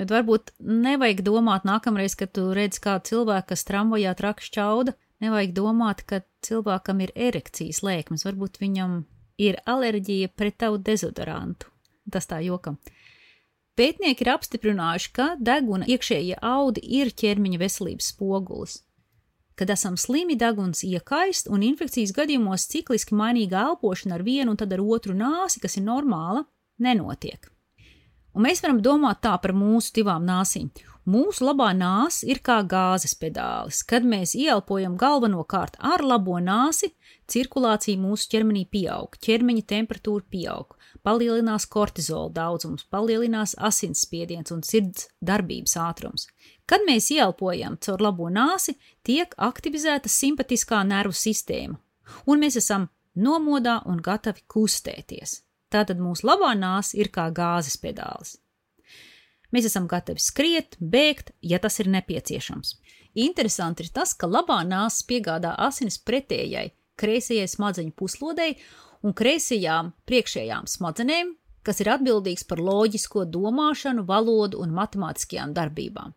Bet varbūt nevajag domāt nākamreiz, kad tu redz kādu cilvēku, kas tramvajā traki šķauda, nevajag domāt, ka cilvēkam ir erekcijas lēkmes, varbūt viņam ir alerģija pret tavu dezodorantu. Tas tā jokam. Pētnieki ir apstiprinājuši, ka deguna iekšējie audi ir ķermeņa veselības spogulis. Kad esam slimi, deguns iekaist, un infekcijas gadījumos cikliski mainīga elpošana ar vienu un tad ar otru nāsi, kas ir normāla, nenotiek. Un mēs varam domāt tā par mūsu divām nāsīm. Mūsu labā nāsa ir kā gāzes pedālis. Kad mēs ieelpojam galvenokārt ar labo nāsi, cirkulācija mūsu ķermenī pieaug, ķermeņa temperatūra pieaug, palielinās kortizola daudzums, palielinās asinsspiediens un sirds darbības ātrums. Kad mēs ieelpojam caur labo nāsi, tiek aktivizēta simpatiskā nervu sistēma, un mēs esam nomodā un gatavi kustēties. Tātad mūsu labā nāsa ir kā gāzes pedālis. Mēs esam gatavi skriet, bēgt, ja tas ir nepieciešams. Interesanti ir tas, ka labā nāsa piegādā asinis pretējai, kreisajai smadzeņu puslodei un kreisajām priekšējām smadzenēm, kas ir atbildīgs par loģisko domāšanu, valodu un matemātiskajām darbībām.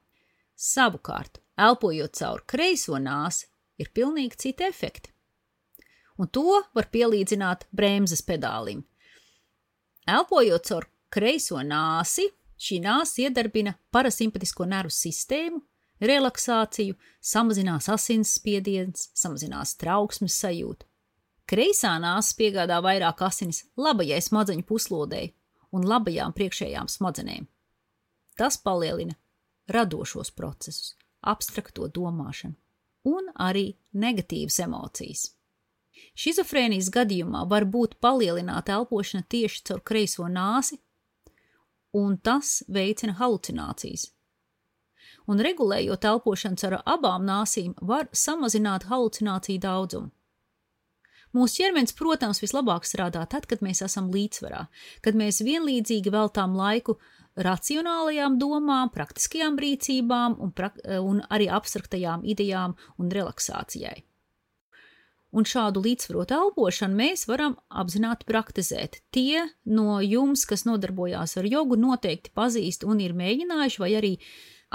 Savukārt, elpojot caur kreiso nāsi, ir pilnīgi citi efekti. Un to var pielīdzināt bremzes pedālim. Elpojot caur kreiso nāsi, šī nāsa iedarbina parasimpatisko nervu sistēmu, relaksāciju, samazinās asinsspiediens, samazinās trauksmes sajūtu. Kreisā nāsa piegādā vairāk asinis labajai smadzeņu puslodei un labajām priekšējām smadzenēm. Tas palielina radošos procesus, abstrakto domāšanu un arī negatīvas emocijas. Šizofrēnijas gadījumā var būt palielināta elpošana tieši caur kreiso nāsi, un tas veicina halucinācijas. Un regulējot elpošanu caur abām nāsīm, var samazināt halucināciju daudzumu. Mūsu ķermenis, protams, vislabāk strādā tad, kad mēs esam līdzsvarā, kad mēs vienlīdzīgi veltām laiku racionālajām domām, praktiskajām rīcībām un, prak un arī abstraktajām idejām un relaksācijai. Un šādu līdzsvarotu elpošanu mēs varam apzināti praktizēt. Tie no jums, kas nodarbojās ar jogu, noteikti pazīst un ir mēģinājuši vai arī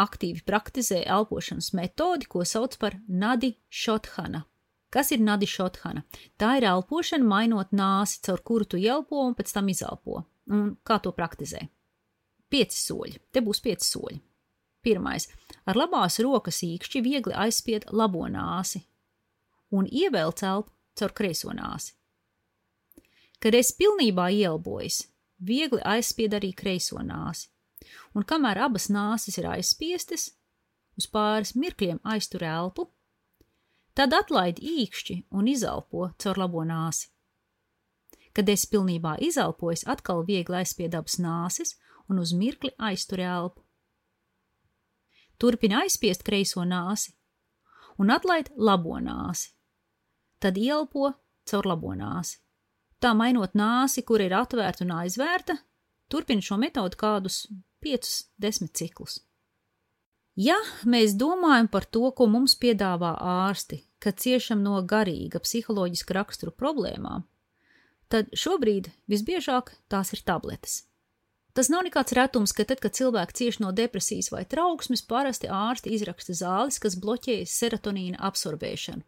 aktīvi praktizē elpošanas metodi, ko sauc par Nadi Šothana. Kas ir Nadi Šothana? Tā ir elpošana, mainot nāsi, caur kuru tu ielpo un pēc tam izelpo. Un kā to praktizē? Pieci soļi. Te būs pieci soļi. Pirmais. Ar labās rokas īkšķi viegli aizspied labo nāsi un ievelc elpu caur kreiso nāsi. Kad es pilnībā ielbojos, viegli aizspied arī kreiso nāsi, un kamēr abas nāsis ir aizspiestas, uz pāris mirkļiem aiztur elpu, tad atlaid īkšķi un izelpo caur labo nāsi. Kad es pilnībā izelpojos, atkal viegli aizspied abas nāsis un uz mirkli aiztur elpu. Turpina aizspiest kreiso nāsi un atlaid labo nāsi. Tad ielpo caur labo nāsi. Tā mainot nāsi, kur ir atvērta un aizvērta, turpina šo metodu kādus 5-10 ciklus. Ja mēs domājam par to, ko mums piedāvā ārsti, kad ciešam no garīga, psiholoģiska rakstura problēmām, tad šobrīd visbiežāk tās ir tabletes. Tas nav nekāds retums, ka tad, kad cilvēki cieš no depresijas vai trauksmes, parasti ārsti izraksta zāles, kas bloķē serotonīna absorbēšanu.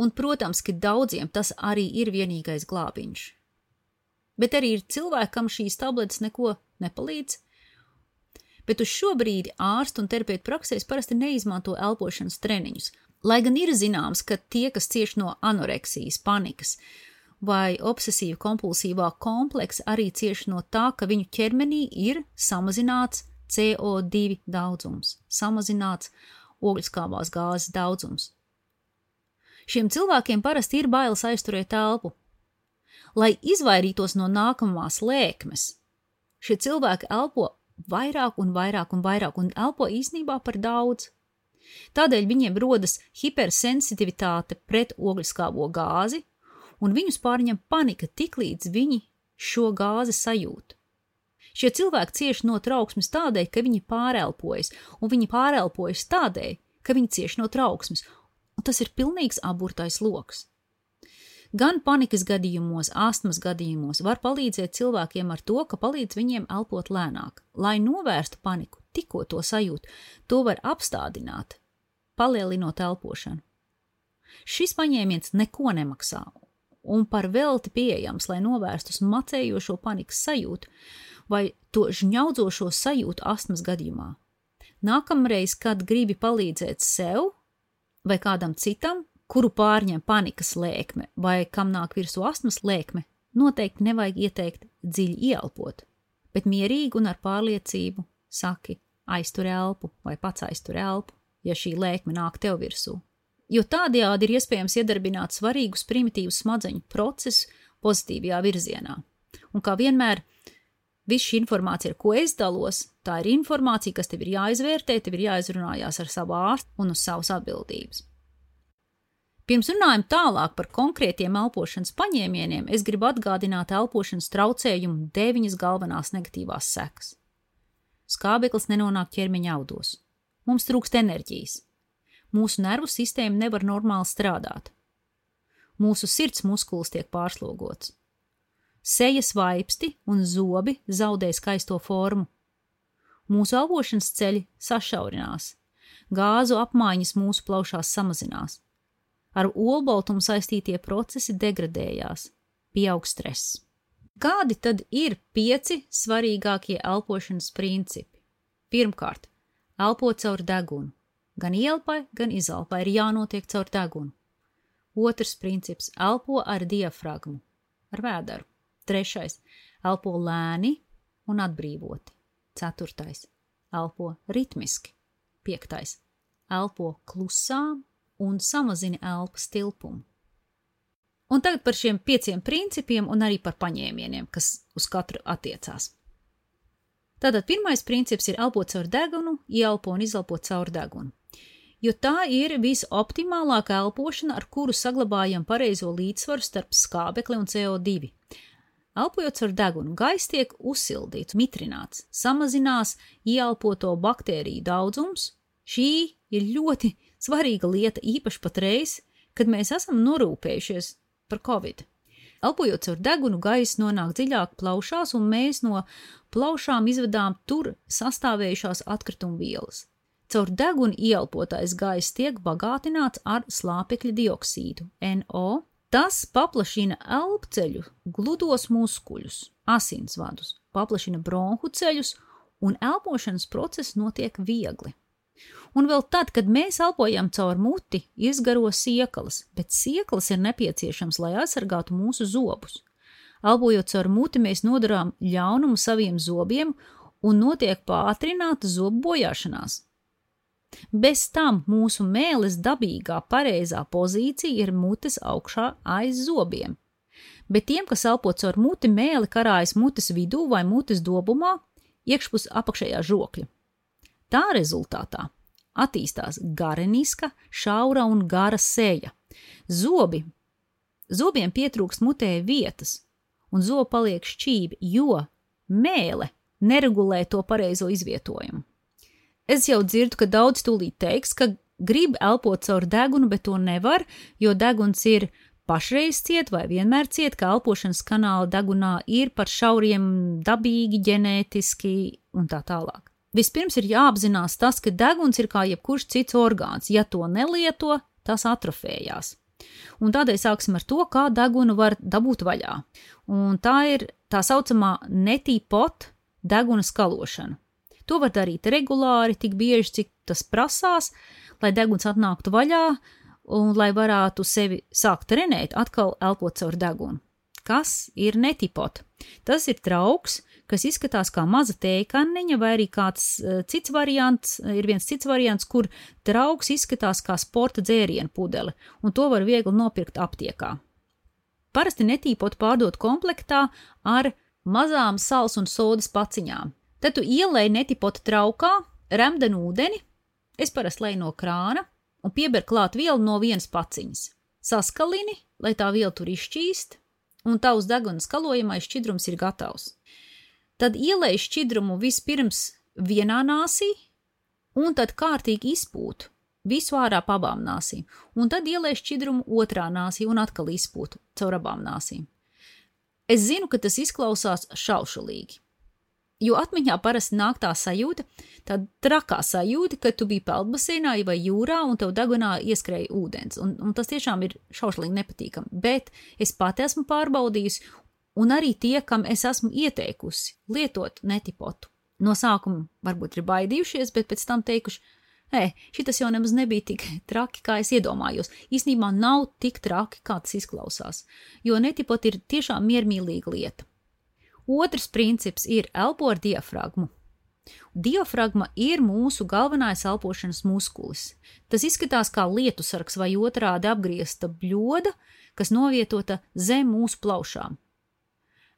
Un, protams, ka daudziem tas arī ir vienīgais glābiņš. Bet arī ir cilvēki, kam šīs tabletes neko nepalīdz. bet uz šo brīdi ārstu un terapeitu praksēs parasti neizmanto elpošanas treniņus. Lai gan ir zināms, ka tie, kas cieš no anoreksijas, panikas vai obsesīva kompulsīvā kompleksa, arī cieš no tā, ka viņu ķermenī ir samazināts CO2 daudzums, samazināts ogļskābās gāzes daudzums. Šiem cilvēkiem parasti ir bailes aizturēt elpu. Lai izvairītos no nākamās lēkmes, šie cilvēki elpo vairāk un vairāk un vairāk un elpo īsnībā par daudz. Tādēļ viņiem rodas hipersensitivitāte pret ogļskābo gāzi, un viņus pārņem panika tiklīdz viņi šo gāzi sajūt. Šie cilvēki cieš no trauksmes tādēļ, ka viņi pārelpojas, un viņi pārelpojas tādēļ, ka viņi cieš no trauksmes, un tas ir pilnīgs aburtais lokus. Gan panikas gadījumos, astmas gadījumos var palīdzēt cilvēkiem ar to, ka palīdz viņiem elpot lēnāk. Lai novērstu paniku, tikko to sajūt, to var apstādināt, palielinot elpošanu. Šis paņēmiens neko nemaksā un par velti pieejams, lai novērstu smacējošo panikas sajūtu vai to žņaudzošo sajūtu astmas gadījumā. Nākamreiz, kad gribi palīdzēt sev vai kādam citam, kuru pārņem panikas lēkme vai kam nāk virsū astmas lēkme, noteikti nevajag ieteikt dziļi ielpot, bet mierīgi un ar pārliecību saki aiztur elpu vai pats aiztur elpu, ja šī lēkme nāk tev virsū. Jo tādējādi ir iespējams iedarbināt svarīgus primitīvus smadzeņu procesus pozitīvajā virzienā. Un kā vienmēr, viss šī informācija, ar ko es dalos, tā ir informācija, kas tev ir jāizvērtē, tev ir jāizrunājās ar savu ārstu un uz savas atbildības. Pirms runājam tālāk par konkrētiem elpošanas paņēmieniem, es gribu atgādināt elpošanas traucējumu deviņas galvenās negatīvās sekas. Skābeklis nenonāk ķermeņa audos. Mums trūkst enerģijas. Mūsu nervu sistēma nevar normāli strādāt. Mūsu sirds muskulis tiek pārslogots. Sejas vaipsti un zobi zaudē skaisto formu. Mūsu elpošanas ceļi sašaurinās. Gāzu apmaiņas mūsu plaušās samazinās Ar olbaltumu saistītie procesi degradējās, pieaug stress. Kādi tad ir pieci svarīgākie elpošanas principi? Pirmkārt, elpo caur degunu. Gan ielpai, gan izelpai ir jānotiek caur degunu. Otrs princips - elpo ar diafragmu, ar vēderu. Trešais - elpo lēni un atbrīvoti. Ceturtais - elpo ritmiski. Piektais - elpo klusām un samazini elpas tilpumu. Un tagad par šiem pieciem principiem un arī par paņēmieniem, kas uz katru attiecās. Tātad pirmais princips ir elpot caur degunu, ieelpo un izelpo caur degunu. Jo tā ir visoptimālākā elpošana, ar kuru saglabājam pareizo līdzsvaru starp skābekli un CO2. Elpojot caur degunu, gaiss tiek uzsildīts, mitrināts, samazinās ieelpoto baktēriju daudzums. Šī ir ļoti svarīga lieta īpaši patreiz, kad mēs esam norūpējušies par covid. Elpojot caur degunu, gaisa nonāk dziļāk plaušās, un mēs no plaušām izvedām tur sastāvējušās atkrituma vielas. Caur degunu ieelpotais gaiss tiek bagātināts ar slāpekļa dioksīdu, NO. Tas paplašina elpceļu, gludos muskuļus, asinsvadus, paplašina bronhu ceļus, un elpošanas process notiek viegli. Un vēl tad, kad mēs elpojam caur muti, izgaro siekalas, bet siekalas ir nepieciešams, lai aizsargātu mūsu zobus. Elpojot caur muti, mēs nodarām ļaunumu saviem zobiem un notiek pātrināta zobu bojāšanās. Bez tam mūsu mēles dabīgā pareizā pozīcija ir mutes augšā aiz zobiem, bet tiem, kas elpo caur muti, mēli karājas mutes vidū vai mutes dobumā, iekšpus apakšējā žokļa. Tā rezultātā attīstās gareniska, šaura un gara seja. Zobi. Zobiem pietrūkst mutē vietas, un zobi paliek šķīvi, jo mēle neregulē to pareizo izvietojumu. Es jau dzirdu, ka daudz tūlīt teiks, ka grib elpot caur degunu, bet to nevar, jo deguns ir pašreiz ciet vai vienmēr ciet, ka elpošanas kanāla degunā ir par šauriem dabīgi, ģenētiski un tā tālāk. Vispirms ir jāapzinās tas, ka deguns ir kā jebkurš cits orgāns. Ja to nelieto, tas atrofējās. Un tādēļ sāksim ar to, kā degunu var dabūt vaļā. Un tā ir tā saucamā netīpot deguna skalošana. To var darīt regulāri, tik bieži, cik tas prasās, lai deguns atnāktu vaļā un lai varētu sevi sākt trenēt, atkal elpot caur degunu. Kas ir netipot? Tas ir trauks, kas izskatās kā maza tēkaniņa, vai arī kāds uh, cits variants, ir viens cits variants, kur trauks izskatās kā sporta dzērienu pudele, un to var viegli nopirkt aptiekā. Parasti netīpot pārdot komplektā ar mazām sāls un sodas paciņām. Tad tu ielēji netipot traukā, remdenu ūdeni, es parasti leju no krāna, un pieber klāt vielu no vienas paciņas. Saskalini, lai tā viela tur izšķīst, un tavs deguns kalojamais šķidrums ir gatavs. Tad ielēj šķidrumu vispirms vienā nāsī, un tad kārtīgi izpūt visu ārā pa abām nāsīm, un tad ielēj šķidrumu otrā nāsī un atkal izpūt caur abām nāsīm. Es zinu, ka tas izklausās šaušalīgi, Jo atmiņā parasti nāk tā sajūta, tāda trakā sajūta, ka tu biji peldbaseinā vai jūrā un tev dagunā ieskrēja ūdens. Un, un tas tiešām ir šaušalīgi nepatīkami. Bet es pati esmu pārbaudījusi, un arī tie, kam es esmu ieteikusi lietot netipotu. No sākuma varbūt ir baidījušies, bet pēc tam teikuši, Nē, šis jau nemaz nebija tik traki, kā es iedomājos. Īsnībā nav tik traki, kā tas izklausās, jo netipot ir tiešām miermīlīga lieta. Otrs princips ir elpo ar diafragmu. Diafragma ir mūsu galvenais elpošanas muskulis. Tas izskatās kā lietusargs vai otrādi apgriezta bļoda, kas novietota zem mūsu plaušām.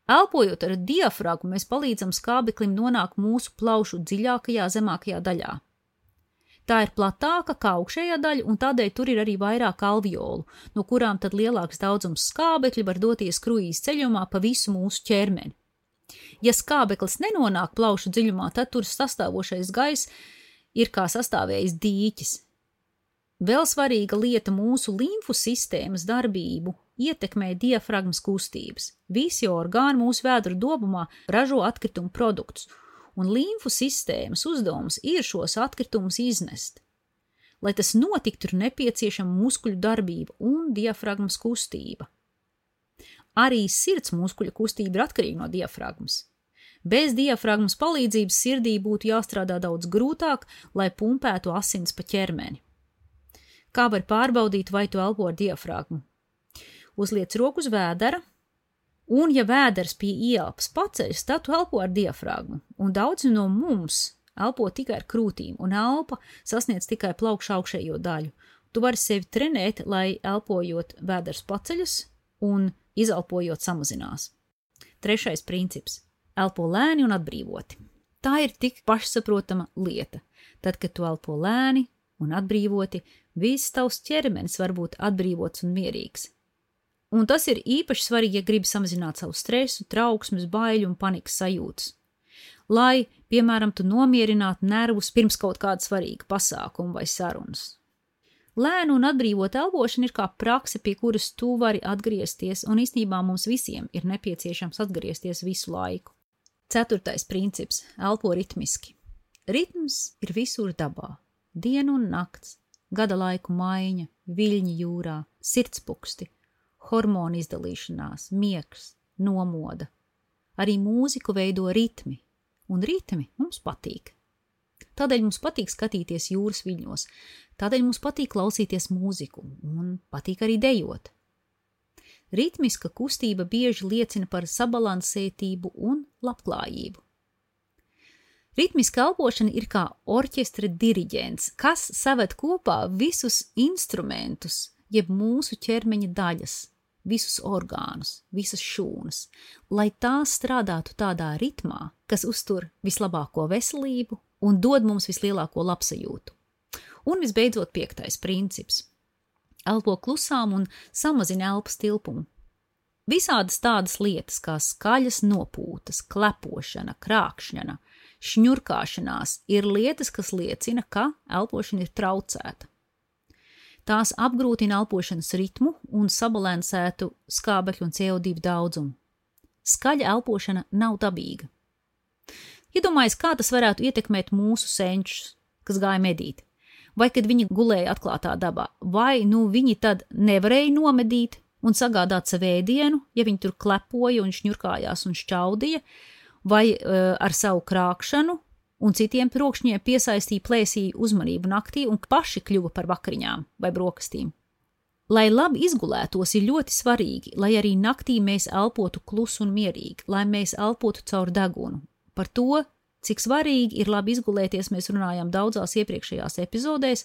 Elpojot ar diafragmu, mēs palīdzam skābeklim nonākt mūsu plaušu dziļākajā, zemākajā daļā. Tā ir platāka kā augšējā daļa, un tādēļ tur ir arī vairāk alviolu, no kurām tad lielāks daudzums skābekļa var doties kruīzes ceļumā pa visu mūsu ķermeni. Ja skābeklis nenonāk plaušu dziļumā, tad tur sastāvošais gaiss ir kā sastāvējis dīķis. Vēl svarīga lieta mūsu limfu sistēmas darbību ietekmē diafragmas kustības. Visi orgāni mūsu vēdru dobumā ražo atkritumu produktus, un limfu sistēmas uzdevums ir šos atkritumus iznest. Lai tas notiktu, ir nepieciešama muskuļu darbība un diafragmas kustība. Arī sirds muskuļu kustība ir atkarīga no diafragmas. Bez diafragmas palīdzības sirdī būtu jāstrādā daudz grūtāk, lai pumpētu asins pa ķermeni. Kā var pārbaudīt, vai tu elpo ar diafragmu? Uzliec roku uz vēdera, un, ja vēders pie ieelpas paceļas, tad tu elpo ar diafragmu, un daudzi no mums elpo tikai ar krūtīm, un elpa sasniedz tikai plaukšu augšējo daļu. Tu vari sevi trenēt, lai elpojot vēders paceļas un izelpojot samazinās. Trešais princips elpo lēni un atbrīvoti. Tā ir tik pašsaprotama lieta. Tad, kad tu elpo lēni un atbrīvoti, viss tavs ķermenis var būt atbrīvots un mierīgs. Un tas ir īpaši svarīgi, ja gribi samazināt savu stresu, trauksmes, baiļu un panikas sajūtas. Lai, piemēram, tu nomierinātu nervus pirms kaut kāda svarīga pasākuma vai sarunas. Lēna un atbrīvota elpošana ir kā prakse, pie kuras tu vari atgriezties, un īstenībā mums visiem ir nepieciešams atgriezties visu laiku. Ceturtais princips - elpo ritmiski. Ritms ir visur dabā - diena un nakts, gada laiku maiņa, viļņi jūrā, sirdspuksti, hormonu izdalīšanās, miegs, nomoda. Arī mūziku veido ritmi, un ritmi mums patīk. Tādēļ mums patīk skatīties jūras viļņos, tādēļ mums patīk klausīties mūziku un patīk arī dejot. Ritmiska kustība bieži liecina par sabalansētību un labklājību. Ritmiska elpošana ir kā orķestra diriģents, kas saved kopā visus instrumentus, jeb mūsu ķermeņa daļas, visus orgānus, visas šūnas, lai tās strādātu tādā ritmā, kas uztur vislabāko veselību un dod mums vislielāko labsajūtu. Un visbeidzot, piektais princips elpo klusām un samazina elpas tilpumu. Visādas tādas lietas kā skaļas nopūtas, klepošana, krākšņana, šņurkāšanās ir lietas, kas liecina, ka elpošana ir traucēta. Tās apgrūtina elpošanas ritmu un sabalansētu skābekļu un CO2 daudzumu. Skaļa elpošana nav dabīga. Iedomājieties, kā tas varētu ietekmēt mūsu senčus, kas gāja medīt vai kad viņi gulēja atklātā dabā, vai nu viņi tad nevarēja nomedīt un sagādāt sev ēdienu, ja viņi tur klepoja un šņurkājās un šķaudīja, vai uh, ar savu krākšanu un citiem trokšņiem piesaistīja plēsīju uzmanību naktī un paši kļuva par vakariņām vai brokastīm. Lai labi izgulētos, ir ļoti svarīgi, lai arī naktī mēs elpotu klusu un mierīgi, lai mēs elpotu caur degunu. Par to, cik svarīgi ir labi izgulēties, mēs runājām daudzās iepriekšējās epizodēs,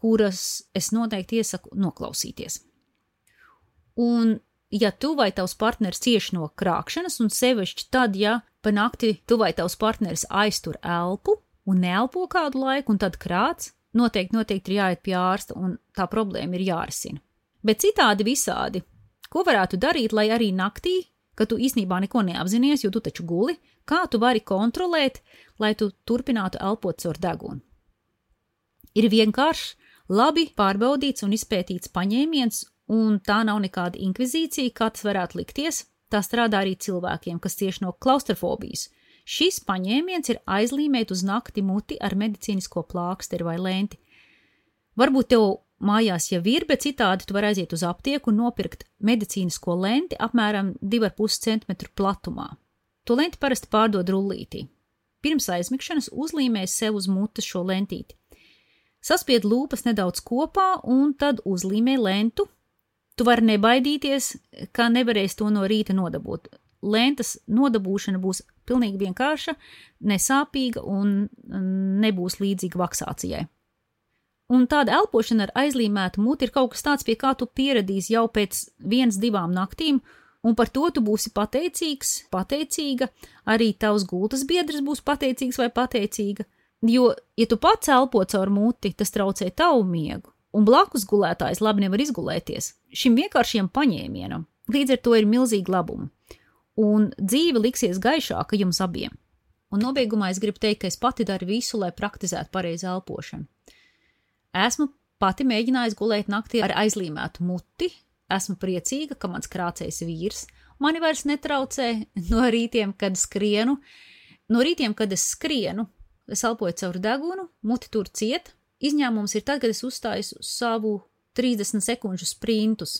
kuras es noteikti iesaku noklausīties. Un, ja tu vai tavs partneris cieš no krāpšanas, un sevišķi tad, ja pa nakti tu vai tavs partneris aiztur elpu un neelpo kādu laiku, un tad krāts, noteikti, noteikti ir jāiet pie ārsta, un tā problēma ir jārisina. Bet citādi visādi, ko varētu darīt, lai arī naktī, kad tu īstenībā neko neapzinies, jo tu taču guli, kā tu vari kontrolēt, lai tu turpinātu elpot caur degunu? Ir vienkārši labi pārbaudīts un izpētīts paņēmiens, un tā nav nekāda inkvizīcija, kā tas varētu likties. Tā strādā arī cilvēkiem, kas cieši no klaustrofobijas, Šis paņēmiens ir aizlīmēt uz nakti muti ar medicīnisko plāksteri vai lenti. Varbūt tev mājās jau ir, bet citādi tu vari aiziet uz aptieku un nopirkt medicīnisko lenti apmēram 2,5 cm platumā. To lenti parasti pārdod rullītī. Pirms aizmigšanas uzlīmē sev uz mutes šo lentīti. Saspied lūpas nedaudz kopā un tad uzlīmē lentu. Tu vari nebaidīties, ka nevarēsi to no rīta nodabūt. Lentes nodabūšana būs pilnīgi vienkārša, nesāpīga un nebūs līdzīga vaksācijai. Un tāda elpošana ar aizlīmētu muti ir kaut kas tāds, pie kā tu pieradīsi jau pēc vienas, divām naktīm, un par to tu būsi pateicīgs, pateicīga, arī tavs gultas biedrs būs pateicīgs vai pateicīga, jo, ja tu pats elpo caur muti, tas traucē tavu miegu, un blakus gulētājs labi nevar izgulēties. Šim vienkāršiem paņēmienam līdz ar to ir milzīgi labumi un dzīve liksies gaišāka jums abiem. Un nobeigumā es gribu teikt, ka es pati daru visu, lai praktizētu pareizi elpošanu. Esmu pati mēģinājusi gulēt naktī ar aizlīmētu muti, esmu priecīga, ka mans krācējs vīrs mani vairs netraucē no rītiem, kad skrienu. No rītiem, kad es skrienu, es elpoju caur degunu, muti tur ciet. Izņēmums ir tad, kad es uzstājos uz savu 30 sekundžu sprintus,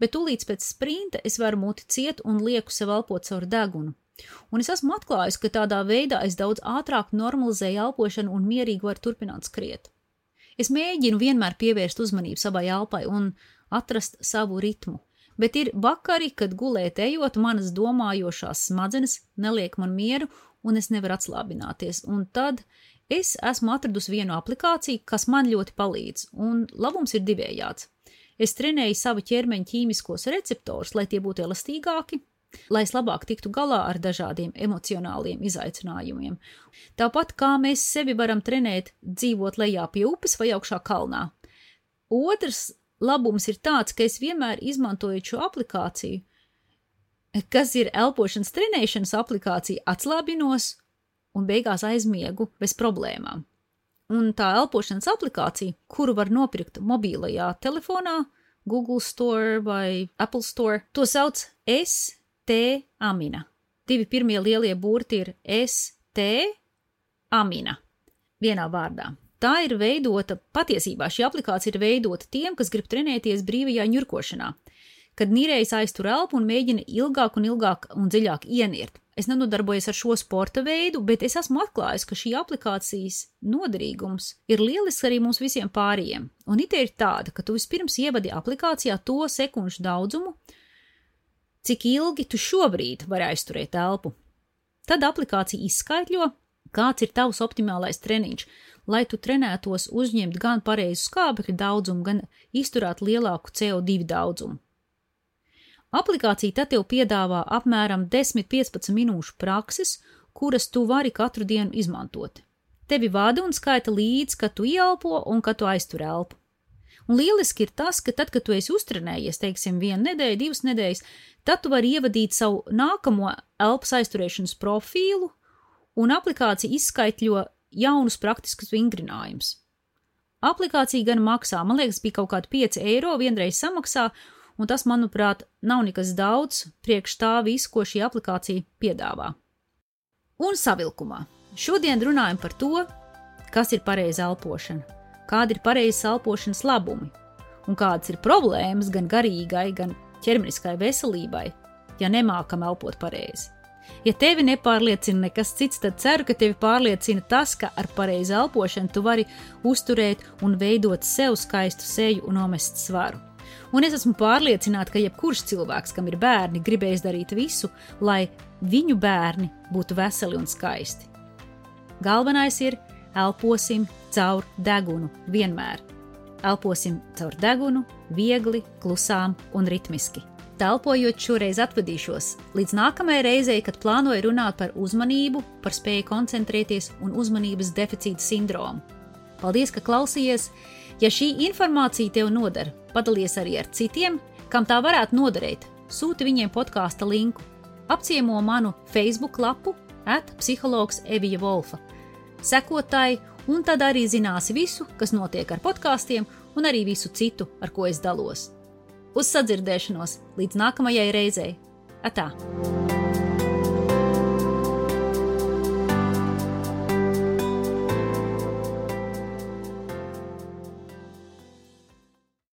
bet tūlīt pēc sprinta es varu muti ciet un lieku sev elpot caur degunu. Un es esmu atklājis, ka tādā veidā es daudz ātrāk normalizēju elpošanu un mierīgi varu turpināt skriet. Es mēģinu vienmēr pievērst uzmanību savai elpai un atrast savu ritmu, bet ir vakari, kad gulēt ejot, manas domājošās smadzenes neliek man mieru un es nevaru atslābināties, un tad es esmu atradusi vienu aplikāciju, kas man ļoti palīdz, un labums ir divējāds. Es trenēju savu ķermeņa ķīmiskos receptorus, lai tie būtu elastīgāki, lai es labāk tiktu galā ar dažādiem emocionāliem izaicinājumiem. Tāpat kā mēs sevi varam trenēt, dzīvot lejā pie upes vai augšā kalnā. Otrs labums ir tāds, ka es vienmēr izmantoju šo aplikāciju, kas ir elpošanas trenēšanas aplikācija, atslābinos un beigās aizmiegu bez problēmām. Un tā elpošanas aplikācija, kuru var nopirkt mobilajā telefonā, Google Store vai Apple Store, to sauc ST Amina. Divi pirmie lielie burti ir ST Amina vienā vārdā. Tā ir veidota, patiesībā šī aplikācija ir veidota tiem, kas grib trenēties brīvajā ņurkošanā, kad nīrējs aiztur elpu un mēģina ilgāk un ilgāk un dziļāk ienirt. Es nenodarbojos ar šo sporta veidu, bet es esmu atklājis, ka šī aplikācijas noderīgums ir lielisks arī mums visiem pārējiem. Un ideja ir tāda, ka tu vispirms ievadi aplikācijā to sekundžu daudzumu, cik ilgi tu šobrīd vari aizturēt elpu. Tad aplikācija izskaidro, kāds ir tavs optimālais treniņš, lai tu trenētos uzņemt gan pareizu skābekļa daudzumu, gan izturēt lielāku CO2 daudzumu. Aplikācija tad tev piedāvā apmēram 10-15 minūšu prakses, kuras tu vari katru dienu izmantot. Tevi vada un skaita līdzi, kad tu ielpo un kad tu aiztur elpu. Un lieliski ir tas, ka tad, kad tu esi uztrenējies, teiksim, vienu nedēļu, divas nedēļas, tad tu vari ievadīt savu nākamo elpas aizturēšanas profilu, un aplikācija izskaitļo jaunus praktiskus vingrinājumus. Aplikācija gan maksā, man liekas, bija kaut kādi 5 eiro, vienreiz samaksā, un tas, manuprāt, nav nekas daudz priekš tā visu, ko šī aplikācija piedāvā. Un savilkumā. Šodien runājam par to, kas ir pareiza elpošana, kāda ir pareiza elpošanas labumi un kādas ir problēmas gan garīgai, gan ķermeniskai veselībai, ja nemākam elpot pareizi. Ja tevi nepārliecina nekas cits, tad ceru, ka tevi pārliecina tas, ka ar pareizu elpošanu tu vari uzturēt un veidot sev skaistu seju un nomest svaru. Un es esmu pārliecināta, ka jebkurš cilvēks, kam ir bērni, gribēs darīt visu, lai viņu bērni būtu veseli un skaisti. Galvenais ir elposim caur degunu vienmēr. Elposim caur degunu, viegli, klusām un ritmiski. Telpojot, šoreiz atvadīšos līdz nākamajai reizei, kad plānoju runāt par uzmanību, par spēju koncentrēties un uzmanības deficīta sindromu. Paldies, ka klausījies! Ja šī informācija tev noder, padalies arī ar citiem, kam tā varētu noderēt. Sūti viņiem podkāstu linku, apciemo manu Facebook lapu, atpsihologs Evija Volfa. Sekotāji, un tad arī zināsi visu, kas notiek ar podkāstiem, un arī visu citu, ar ko es dalos. Uz sadzirdēšanos līdz nākamajai reizei! Atā!